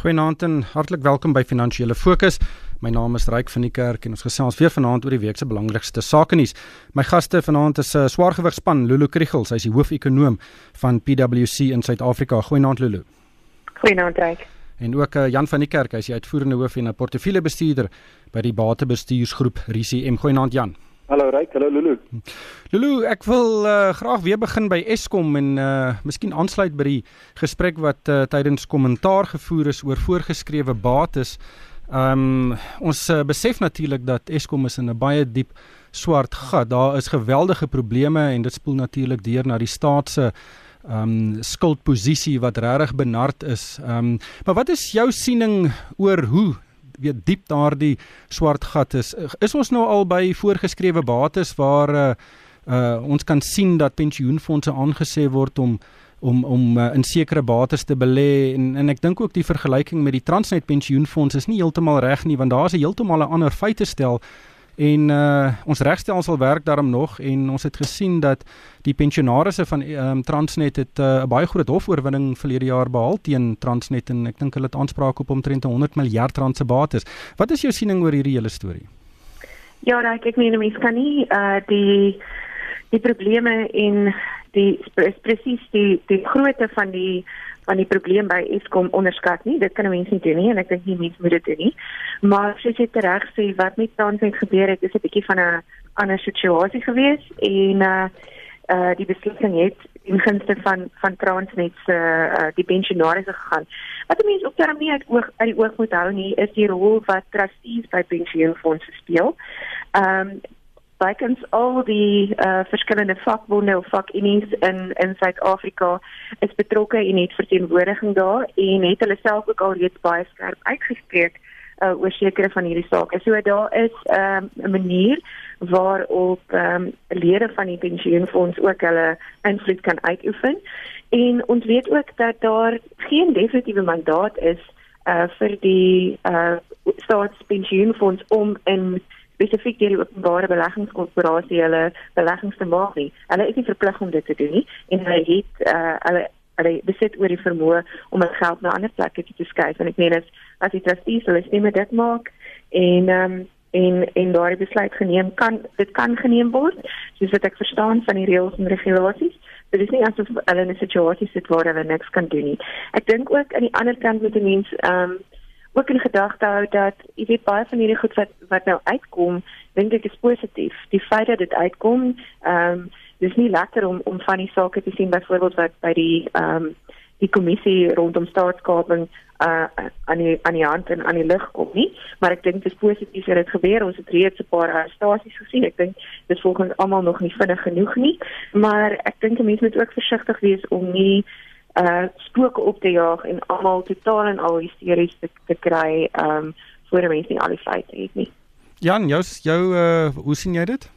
Goeienaand en hartlik welkom by Finansiële Fokus. My naam is Ryk van die Kerk en ons gesels weer vanaand oor die week se belangrikste sake nuus. My gaste vanaand is 'n uh, swaargewigspan, Lulu Kriegels, hy's die hoofekonoom van PwC in Suid-Afrika. Goeienaand Lulu. Goeienaand Ryk. En ook uh, Jan van die Kerk, hy's die uitvoerende hoof en 'n portefeuljebestuurder by die Batebestuursgroep RCM. Goeienaand Jan. Hallo Ryk, hallo Lulu. Lulu, ek wil uh, graag weer begin by Eskom en uh miskien aansluit by die gesprek wat uh, tydens kommentaar gevoer is oor voorgeskrewe bates. Um ons uh, besef natuurlik dat Eskom is in 'n baie diep swart gat. Daar is geweldige probleme en dit spoel natuurlik deur na die staat se um skuldposisie wat regtig benard is. Um maar wat is jou siening oor hoe weet diep daardie swart gat is. Is ons nou al by voorgeskrewe bates waar uh, uh ons kan sien dat pensioenfonde aangesê word om om om uh, in sekere bates te belê en en ek dink ook die vergelyking met die Transnet pensioenfonds is nie heeltemal reg nie want daar is 'n heeltemal 'n ander feite stel En uh ons regstelsel werk daarom nog en ons het gesien dat die pensionaarsse van um, Transnet het uh, 'n uh, baie groot hofoorwinning verlede jaar behaal teen Transnet en ek dink hulle het aanspraak op omtrent 100 miljard rand se bates. Wat is jou siening oor hierdie hele storie? Ja, nou, ek meen mense kan nie uh die die probleme in die presies die die grootte van die van die probleem by Eskom onderskat nie. Dit kan mense nie doen nie en ek dink nie mense moet dit doen nie. Maar soos jy reg sê wat met Transnet gebeur het, is 'n bietjie van 'n ander situasie gewees en uh uh die beslissing het in gunste van van Transnet se uh, die pensionaars gegaan. Wat mense ook daarmee uit oog uit die oog moet hou nie is die rol wat trustees by pensioenfondse speel. Ehm um, bykans al die uh, verskillende vakbonde of vakunieë in in Suid-Afrika is betrokke en het verteenwoordiging daar en het hulle self ook al reeds baie skerp uitgespreek uh, oor sekere van hierdie sake. So daar is 'n um, manier waarop um, lede van die pensioenfonds ook hulle invloed kan uitoefen. En ons weet ook dat daar geen definitiewe mandaat is uh, vir die uh, staatspensioenfonds om in spesifiek deur die openbare beleggingskorporasie hulle beleggings te maak nie. Hulle is nie verplig om dit te doen nie en hulle het uh, hulle hulle besit oor die vermoë om hulle geld na ander plekke te skuif. En ek meen as as die trustees hulle stemme dit maak en ehm um, en en daardie besluit geneem kan dit kan geneem word soos wat ek verstaan van die reëls en regulasies. Dit is nie asof hulle in 'n situasie sit waar hulle niks kan doen nie. Ek dink ook aan die ander kant moet 'n mens ehm um, ook in gedagte hou dat jy weet baie van hierdie goed wat wat nou uitkom, dink ek is positief. Die feit dat dit uitkom, ehm um, dis nie lekker om om van die sake te sien byvoorbeeld wat by die ehm um, die kommissie rondom staatskaping uh aan die aan die hand en aan die lig kom nie, maar ek dink dit is positief dat dit gebeur. Ons het reeds 'n paar arrestasies gesien. Ek dink dit volgens almal nog nie vinnig genoeg nie, maar ek dink mense moet ook versigtig wees om nie uh spooke op te jaag en almal totaal en al hysteries te, te kry um voor mense nie al die feite het nie. Jan, jou jou uh hoe sien jy dit?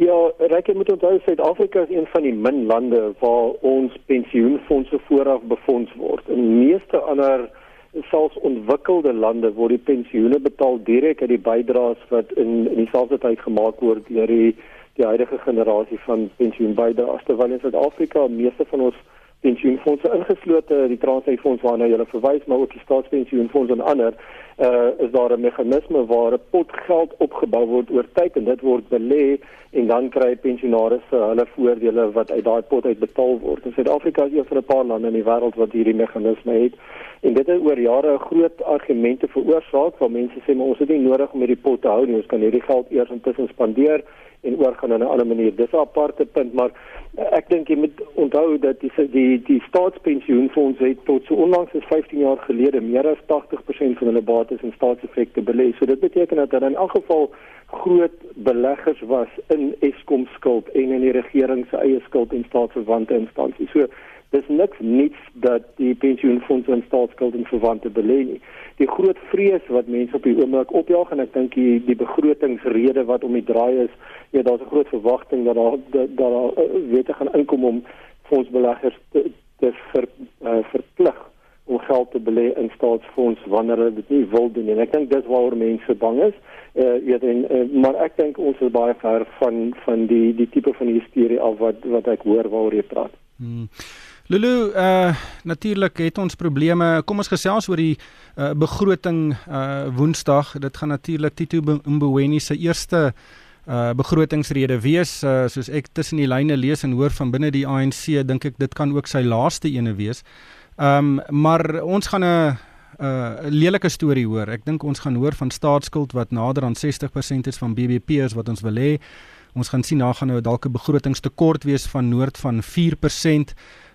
Ja, reken met onthou Suid-Afrika is een van die min lande waar ons pensioenfonde vooraf befonds word. In meeste ander selfs ontwikkelde lande word die pensioene betaal direk uit die bydraes wat in in dieselfde tyd gemaak word deur die die huidige generasie van pensioenbydraes terwyl in Suid-Afrika meeste van ons pensioenfondse ingeslote die Transnet fonds waarna jy verwys maar ook die staatspensioenfonds en ander uh, is daar 'n meganisme waar 'n pot geld opgebou word oor tyd en dit word belê en dan kry pensionaars hulle voordele wat uit daai pot uitbetaal word. In Suid-Afrika is een van 'n paar lande in die wêreld wat hierdie meganisme het en dit het oor jare groot argumente veroorsaak waar mense sê maar ons het nie nodig om hierdie pot te hou nie, ons kan hierdie geld eers intussen spandeer en oorgaan na 'n ander manier. Dis 'n aparte punt, maar eh, ek dink jy moet onthou dat die die die staatspensioenfonds het tot so onlangs as 15 jaar gelede meer as 80% van hulle bates in staatseffekte belê. So dit beteken dat hulle in elk geval groot beleggers was in Eskom skuld en in die regering se eie skuld en staatsverwante instansies. So dis niks niets dat die pensioenfondse in staatsskuld en verwante belê nie. Die groot vrees wat mense op die oomblik opjaag en ek dink die die begrotingsrede wat om die draai is, ja daar's 'n groot verwagting dat daar dat daar uh, wete gaan inkom om fondsbeleggers te, te ver, uh, verplig om geld te belê in staatsfonds wanneer hulle dit nie wil doen nie. Ek dink dis waaroor mense bang is. Eh uh, ja, uh, maar ek dink ons is baie ver van van die die tipe van hysterie af wat wat ek hoor waaroor jy praat. Hmm. Lulu, uh natuurlik het ons probleme. Kom ons gesels oor die uh begroting uh Woensdag. Dit gaan natuurlik Tito Mboweni se eerste uh begrotingsrede wees. Uh, soos ek tussen die lyne lees en hoor van binne die ANC, dink ek dit kan ook sy laaste ene wees. Ehm um, maar ons gaan 'n 'n lelike storie hoor. Ek dink ons gaan hoor van staatsskuld wat nader aan 60% is van BBP is wat ons wil hê. Ons gaan sien na gaan nou dalk 'n begrotingstekort wees van noord van 4%.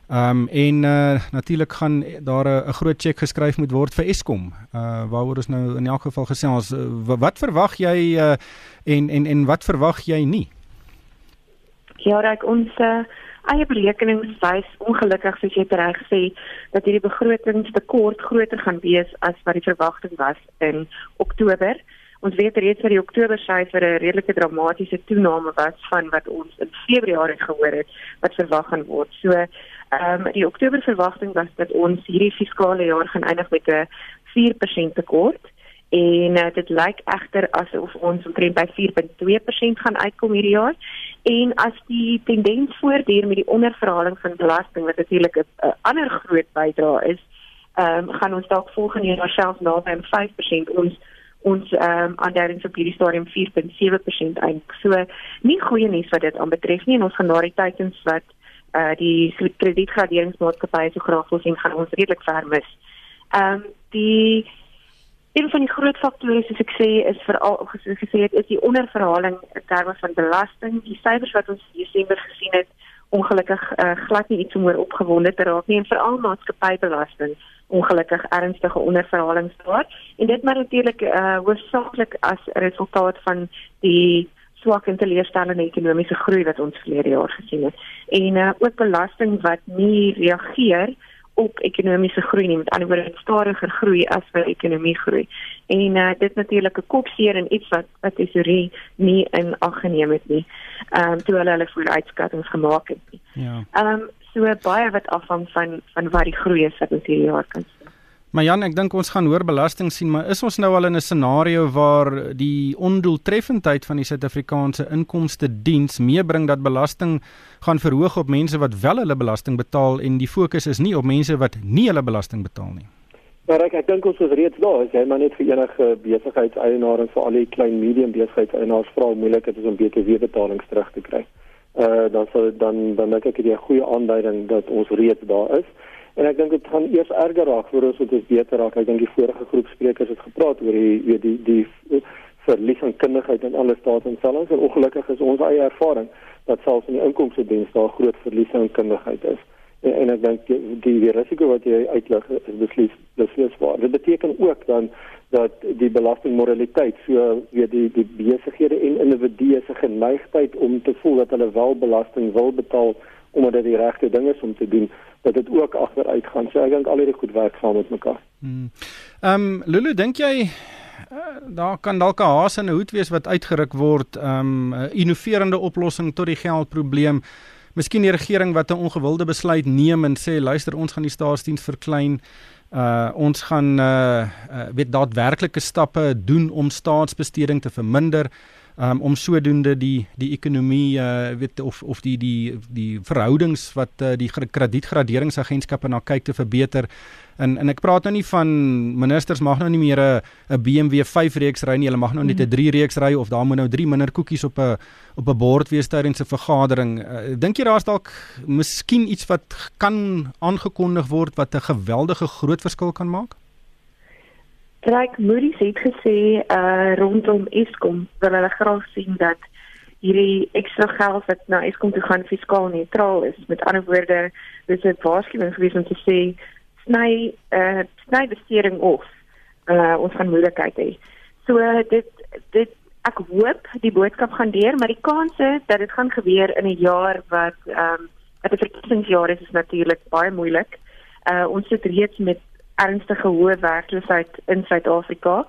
Ehm um, en uh, natuurlik gaan daar 'n groot cheque geskryf moet word vir Eskom. Uh waaroor ons nou in elk geval gesels. Uh, wat verwag jy uh, en en en wat verwag jy nie? Ja, reg ons uh, eie berekenings wys ongelukkig soos jy reg sê dat hierdie begrotingstekort groter gaan wees as wat die verwagting was in Oktober. Ons weet reeds dat die Oktober syfer 'n redelike dramatiese toename was van wat ons in Februarie gehoor het wat verwag gaan word. So Ehm um, die Oktober verwagting was dat ons hierdie fiskale jaar gaan eindig met 'n 4% tekort en uh, dit lyk egter asof ons omtrent by 4.2% gaan uitkom hierdie jaar. En as die tendens voortduur met die onderverhaling van belasting wat natuurlik 'n ander groot bydrae is, ehm um, gaan ons dalk volgende jaar selfs naby aan 5% ons ons ehm um, aanduidings op hierdie stadium 4.7% eindig. So nie goeie nuus wat dit aanbetref nie en ons gaan na die tydens wat uh die kredietgraderingsmaatskappye so graag wil sien gaan ons redelik ver mis. Ehm um, die een van die groot faktore soos ek sê is veral gesê het is die onderverhaling in terme van belasting. Die syfers wat ons in Desember gesien het, ongelukkig uh, glad nie iets om oor opgewonde te raak nie en veral maatskappybelasting ongelukkig ernstige onderverhalings daar. En dit maar natuurlik uh hoofsaaklik as resultaat van die swak en teleurstellende ekonomiese groei wat ons verlede jaar gesien het en uh, ook belasting wat nie reageer op ekonomiese groei nie. Met ander woorde stadiger groei as wat ekonomie groei. En uh, dit natuurlik 'n kopseer en iets wat wat tesorie nie in ag geneem het nie. Ehm um, toe hulle hulle vooruitskattinge gemaak het nie. Ja. Ehm um, so baie wat afhang van van wat die groei is wat ons hierdie jaar kan Maar Jan, ek dink ons gaan hoor belasting sien, maar is ons nou al in 'n scenario waar die ondoeltreffendheid van die Suid-Afrikaanse inkomste diens meebring dat belasting gaan verhoog op mense wat wel hulle belasting betaal en die fokus is nie op mense wat nie hulle belasting betaal nie. Maar ek ek dink ons is reeds daar, as jy maar net vir enige besigheidseienaar en vir al die klein medium besigheidseienaars vra hoe moeilik dit is om BTW betalings terug te kry. Uh dan sal dan dan dink ek dit 'n goeie aanduiding dat ons reeds daar is. En ek dink dit gaan eers erger raak voor ons dit beter raak. Ek dink die vorige groep sprekers het gepraat oor die weet die die verlies aan kundigheid in alle selfs en ongelukkig is ons eie ervaring dat selfs in die inkomste diens daar groot verlies aan kundigheid is. En, en ek dink die, die die risiko wat jy uitlig is beslis beslis waar. Dit beteken ook dan dat die belastingmoraliteit so weet die die besighede en individue se geneigtheid om te voel dat hulle wel belasting wil betaal omdat dit die regte ding is om te doen dat dit ook agteruit gaan. So ek dink al hierdie goed werk saam met mekaar. Hmm. Ehm um, Lulu, dink jy uh, daar kan dalk 'n haas in 'n hoed wees wat uitgeruk word, ehm um, innoverende oplossing tot die geldprobleem. Miskien die regering wat 'n ongewilde besluit neem en sê luister, ons gaan die staatsdiens verklein. Uh ons gaan uh, uh weet daadwerklike stappe doen om staatsbesteding te verminder um, om sodoende die die ekonomie uh, weet of of die die die verhoudings wat uh, die kredietgraderingsagentskappe na kyk te verbeter. En en ek praat nou nie van ministers mag nou nie meer 'n 'n BMW 5 reeks ry nie. Hulle mag nou net 'n 3 reeks ry of daar moet nou 3 minder koekies op 'n op 'n bord wees tydens 'n vergadering. Uh, Dink jy daar's dalk miskien iets wat kan aangekondig word wat 'n geweldige groot verskil kan maak? Ryk Moody's het gesê uh rondom Eskom wil hulle graag sien dat hierdie ekstra geld wat na Eskom toe gaan fiskaal neutraal is. Met ander woorde, dis 'n waarskuwing gewees om te sê sny uh sny besteding of uh ons gaan moeilikheid hê. So dit dit ek hoop die boodskap gaan deur, maar die kanse dat dit gaan gebeur in 'n jaar wat ehm um, 'n verkiesingsjaar is, is natuurlik baie moeilik. Uh ons sit reeds met ernstige hoë werkloosheid in Suid-Afrika.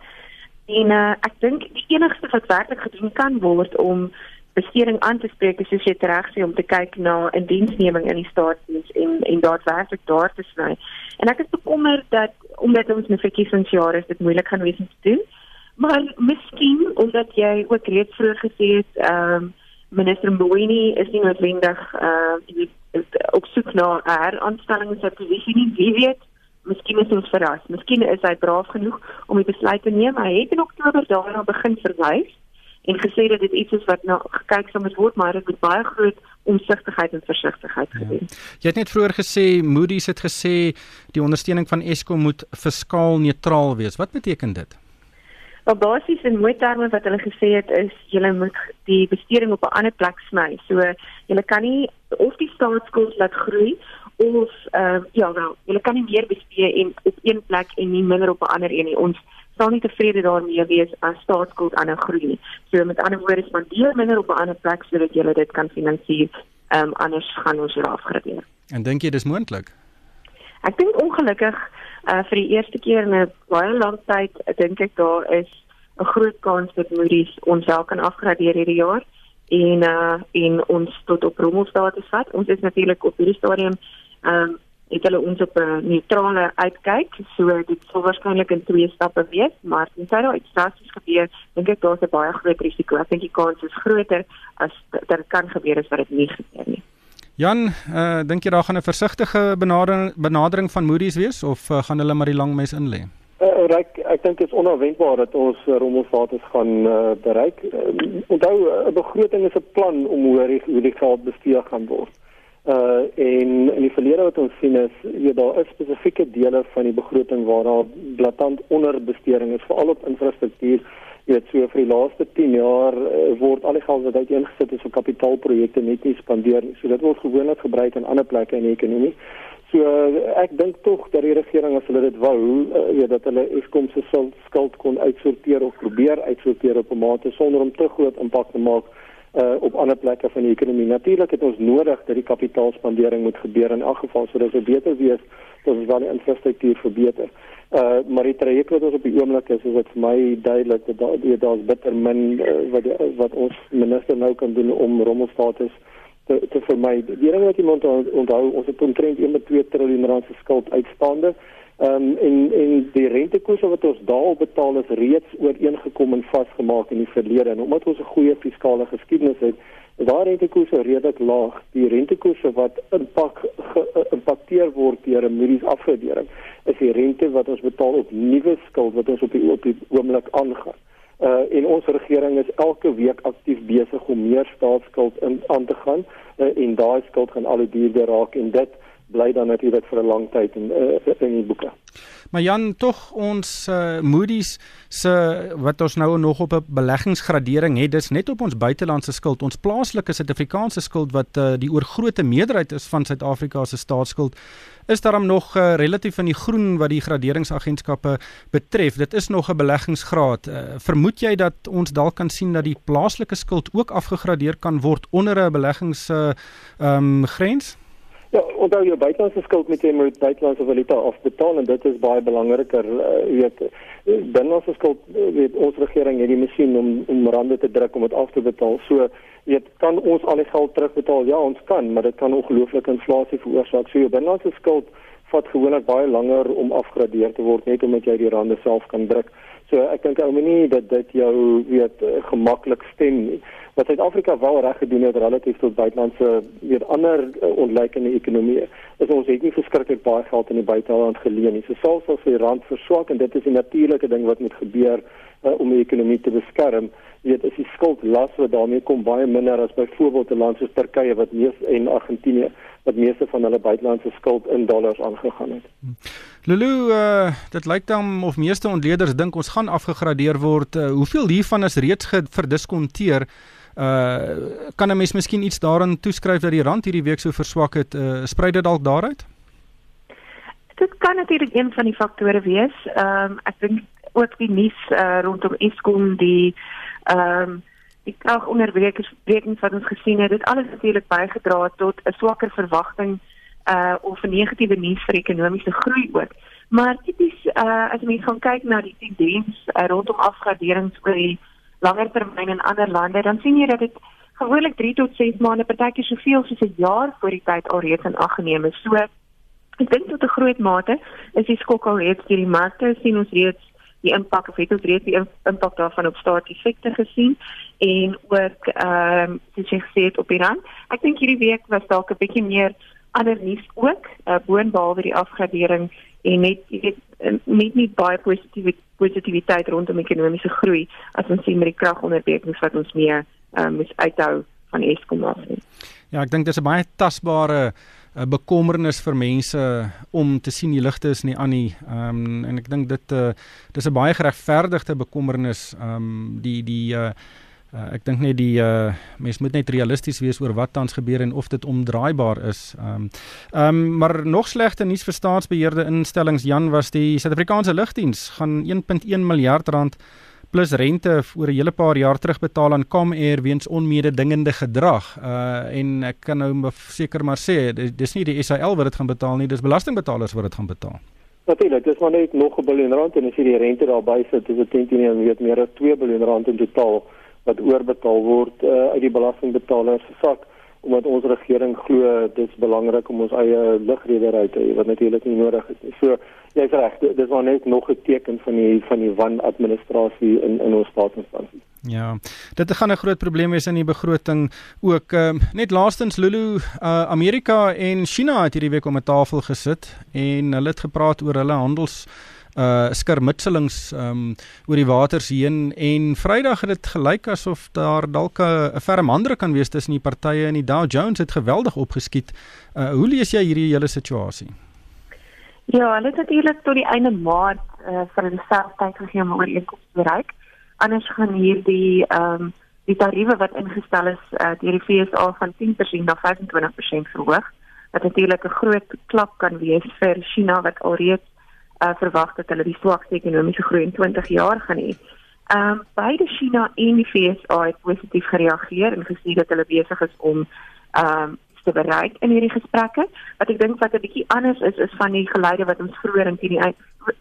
En uh, ek dink die enigste wat werklik gedoen kan word om besteding aan te spreek is soos jy reg sê om te kyk na 'n diensneming in die staatsdiens en en daadwerklik daar te sny. En ek is bekommerd dat omdat ons 'n verkiesingsjaar is, dit moeilik gaan wees om te doen. Maar miskien omdat jy ook reeds vroeër gesê het, ehm um, minister Mboweni is nie noodwendig uh op soek na 'n heraanstelling in sy posisie nie. Wie weet, miskien is ons verras. Miskien is hy braaf genoeg om die besluit te neem. Hy het in Oktober daarna begin verwys en gesê dat dit iets is wat nou gekyk sou moet word, maar dit moet baie groot omsigtigheid en versigtigheid ja. gedoen. Jy het net vroeër gesê Moody's het gesê die ondersteuning van Eskom moet fiskaal neutraal wees. Wat beteken dit? Wel basies in mooi terme wat hulle gesê het is jy moet die besteding op 'n ander plek sny. So jy kan nie of die staatsskuld laat groei of uh, ja wel, jy kan nie meer bestee en op een plek en nie minder op 'n ander een nie. Ons sal nie tevrede daarmee wees as staatsskuld aanhou groei nie. So met ander woorde, spandeer minder op 'n ander plek sodat jy dit kan finansier. Ehm um, anders gaan ons weer afgradeer. En dink jy dis moontlik? Ek dink ongelukkig uh vir die eerste keer in 'n baie lang tyd, dink ek daar is 'n groot kans dat Moody's ons wel kan afgradeer hierdie jaar en uh en ons tot op rommelstatus vat. Ons is natuurlik op hierdie stadium ehm um, het hulle ons op 'n neutrale uitkyk. So dit sal waarskynlik in twee stappe wees, maar as daar iets drasties gebeur, dink ek daar's 'n baie groot risiko. Ek dink die kans is groter as dat dit kan gebeur as wat dit nie gebeur nie. Jan, uh, dink jy daar gaan 'n versigtige benadering benadering van Moody's wees of uh, gaan hulle maar die lang mes in lê? Uh, ek ek dink dit is onverwendbaar dat ons rommelstatus gaan uh, bereik. Uh, onthou 'n begroting is 'n plan om hoe die, hoe die geld bestee gaan word. Uh en in die verlede wat ons sien is jy daar is spesifieke dele van die begroting waar daar blaatant onderbesteding is veral op infrastruktuur. Jy weet so vir die laaste 10 jaar uh, word al die geld wat uiteengesit is vir kapitaalprojekte net nie spandeer nie. So dit word gewoonlik gebruik in ander plekke in die ekonomie. So uh, ek dink tog dat die regering as hulle dit wou, uh, weet dat hulle Eskom se skuld kon uitsorteer of probeer uitsorteer op 'n mate sonder om te groot impak te maak uh, op ander plekke van die ekonomie. Natuurlik het ons nodig dat die kapitaalspandering moet gebeur in elk geval sodat dit beter wees dat ons wel die infrastruktuur verbeter. Uh maar die traject wat ons op die oomblik is, is dit vir my duidelik dat daar daar's bitter min uh, wat die, wat ons minister nou kan doen om rommelstatus te te vermy. Die ding wat moet onthou, ons het omtrent 1.2 trilljoen rand se skuld uitstaande. Ehm um, en en die rentekoerse wat ons daarop betaal is reeds ooreengekom en vasgemaak in die verlede en omdat ons 'n goeie fiskale geskiedenis het, is daar rentekoerse redelik laag. Die rentekoerse wat impak geïmpakteer word deur 'n Moody's afgradering is die rente wat ons betaal op nuwe skuld wat ons op die op die oomblik aangaan. Uh en ons regering is elke week aktief besig om meer staatsskuld in aan te gaan uh, en daai skuld gaan al hoe duurder raak en dit bly dan natuurlik vir 'n lang tyd in uh, in die boeke. Maar Jan, tog ons uh, Moody's se wat ons nou nog op 'n beleggingsgradering het, dis net op ons buitelandse skuld. Ons plaaslike Suid-Afrikaanse skuld wat uh, die oorgrootste meerderheid is van Suid-Afrika se staatsskuld, is daarom nog uh, relatief in die groen wat die graderingsagentskappe betref. Dit is nog 'n beleggingsgraad. Uh, vermoed jy dat ons dalk kan sien dat die plaaslike skuld ook afgegradeer kan word onder 'n beleggings uh, um, grens? Ja, onthou jou buitelandse skuld met jy moet buitelandse valuta afbetaal en dit is baie belangriker. Uh, weet binnelandse skuld weet ons regering het die masjien om om rande te druk om dit af te betaal. So weet kan ons al die geld terugbetaal? Ja, ons kan, maar dit kan ongelooflike inflasie veroorsaak. So jou binnelandse skuld vat gewoonlik baie langer om afgradeer te word net omdat jy die rande self kan druk. So ek dink ou menie dat dit jou weet gemaklik stem nie wat Suid-Afrika wel reg gedoen het relatief tot buitelandse weer ander uh, ontleikende ekonomieë is ons het nie verskriklik baie geld in die buiteland geleen nie. So selfs as die rand verswak en dit is 'n natuurlike ding wat moet gebeur uh, om die ekonomie te beskerm, weet is die skuldlas wat daarmee kom baie minder as byvoorbeeld 'n land soos Turkye wat mees en Argentinië wat meeste van hulle buitelandse skuld in dollars aangegaan het. Lulu, uh, dit lyk dan of meeste ontleeders dink ons gaan afgegradeer word. Uh, hoeveel hiervan is reeds verdiskonteer? Uh kan 'n mens miskien iets daarin toeskryf dat die rand hierdie week so verswak het? Uh sprei dit dalk daaruit? Dit kan natuurlik een van die faktore wees. Ehm um, ek dink ook die nuus uh, rondom Eskom die ehm um, die kragonderbrekings wat ons gesien het, dit alles natuurlik bygedra tot 'n swakker verwagting uh of 'n negatiewe nuus vir ekonomiese groei ook. Maar tipies uh as jy kyk na die tendens uh, rondom afgraderings oor die langer termyn in ander lande, dan sien jy dat dit gewoonlik 3 tot 6 maande, partykeer soveel soos 'n jaar voor die tyd alreeds in ag geneem is. So ek dink tot 'n groot mate is die skok al reeds deur die markte sien ons reeds die impak of het ons reeds die impak daarvan op staatsie sektor gesien en ook ehm um, soos jy gesê het op Iran. Ek dink hierdie week was dalk 'n bietjie meer ander nuus ook, uh, boonbehalwe die afgradering en net weet net nie baie positiewe positiwiteit rondom ekonomiese groei as ons sien met die kragonderbrekings wat ons meer um, moet uithou van Eskom af nie. Ja, ek dink dis 'n baie tasbare 'n uh, bekommernis vir mense om te sien die ligte is nie aan nie. Ehm um, en ek dink dit uh, dis 'n baie geregverdigde bekommernis. Ehm um, die die uh, uh, ek dink net die uh, mens moet net realisties wees oor wat tans gebeur en of dit omdraaibaar is. Ehm um, ehm um, maar nog slegte nuus vir staatsbeheerde instellings Jan was die Suid-Afrikaanse lugdiens gaan 1.1 miljard rand plus rente oor 'n hele paar jaar terugbetaal aan Comair weens onmededingende gedrag. Uh en ek kan nou seker maar sê dis nie die SAL wat dit gaan betaal nie, dis belastingbetalers wat dit gaan betaal. Natuurlik, dis maar net nog 'n biljoen rand en as jy die rente daarby sit, is dit teen teen en weet meer as 2 biljoen rand in totaal wat oorbetaal word uh, uit die belastingbetalers se sak omdat ons regering glo dit is belangrik om ons eie lugredery te hê wat natuurlik nie nodig is nie. So jy's reg, dis maar net nog 'n teken van die van die wanadministrasie in in ons staatsinstansies. Ja. Dit gaan 'n groot probleem wees in die begroting ook uh, net laastens Lulu uh, Amerika en China het hierdie week om 'n tafel gesit en hulle het gepraat oor hulle handels uh skermutselings um oor die waters heen en Vrydag het dit gelyk asof daar dalk 'n ferm ander kan wees tussen die partye en die Dow Jones het geweldig opgeskiet. Uh hoe lees jy hierdie hele situasie? Ja, hulle het natuurlik tot die einde Maart uh, vir hulle self tyd gegee om ooreenkomste te bereik. Anders gaan hierdie ehm um, die tariewe wat ingestel is uh, deur die FSA van 10% na 25% verhoog. Wat natuurlik 'n groot klap kan wees vir China wat alreeds uh, verwag dat hulle die swakste ekonomiese groei in 20 jaar gaan hê. Ehm um, beide China en die FSA het positief gereageer en gesê dat hulle besig is om ehm um, te bereik in hierdie gesprekke. Wat ek dink wat 'n bietjie anders is is van die geleide wat ons vroeër in die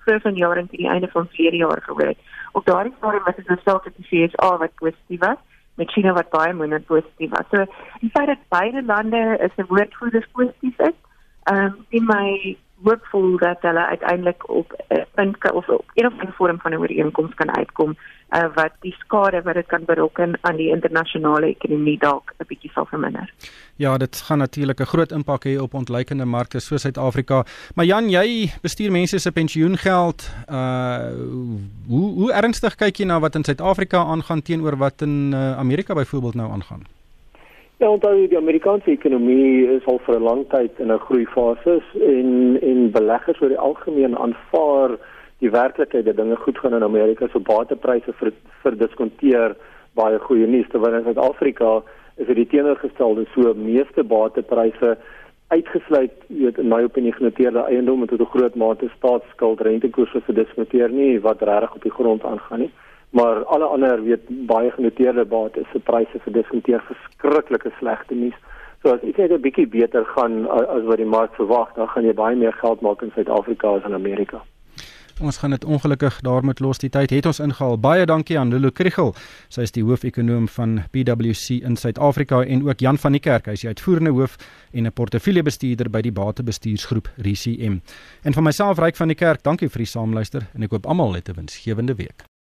vroeër van jare in die einde van verlede jaar gehoor het. Op daardie stadium was dit nou dat die FSA wat positief was met China wat baie minder positief was. So die feit dat beide lande is 'n woordvoerder positief is, ehm um, in my hoopvol dat hulle uiteindelik op 'n uh, punt of op 'n of ander vorm van 'n ooreenkoms kan uitkom uh, wat die skade wat dit kan berokken aan die internasionale ekonomie dalk 'n bietjie sal verminder. Ja, dit gaan natuurlik 'n groot impak hê op ontleikende markte soos Suid-Afrika. Maar Jan, jy bestuur mense se pensioengeld. Uh hoe hoe ernstig kyk jy na wat in Suid-Afrika aangaan teenoor wat in uh, Amerika byvoorbeeld nou aangaan? Ja, onthou die Amerikaanse ekonomie is al vir 'n lang tyd in 'n groeifase en en beleggers oor die algemeen aanvaar die werklikheid dat dinge goed gaan in Amerika, so batepryse vir vir diskonteer baie goeie nuus terwyl in Suid-Afrika is dit teenoorgestelde, so meeste batepryse uitgesluit weet in my opinie genoteerde eiendom met 'n groot mate staatsskuld rentekoerse vir diskonteer nie wat regtig op die grond aangaan nie maar alle ander weet baie genoteerde bates se pryse vir diskonteer verskriklike slegte nuus. So as dit net 'n bietjie beter gaan as wat die mark verwag, dan gaan jy baie meer geld maak in Suid-Afrika as in Amerika. Ons gaan dit ongelukkig daarmee los die tyd het ons ingehaal. Baie dankie aan Lulu Kriegel. Sy is die hoofekonoom van PwC in Suid-Afrika en ook Jan van die Kerk. Hy is die uitvoerende hoof en 'n portefeuljebestuurder by die Batebestuursgroep RCM. En van myself Ryk van die Kerk, dankie vir die saamluister en ek hoop almal het 'n winsgewende week.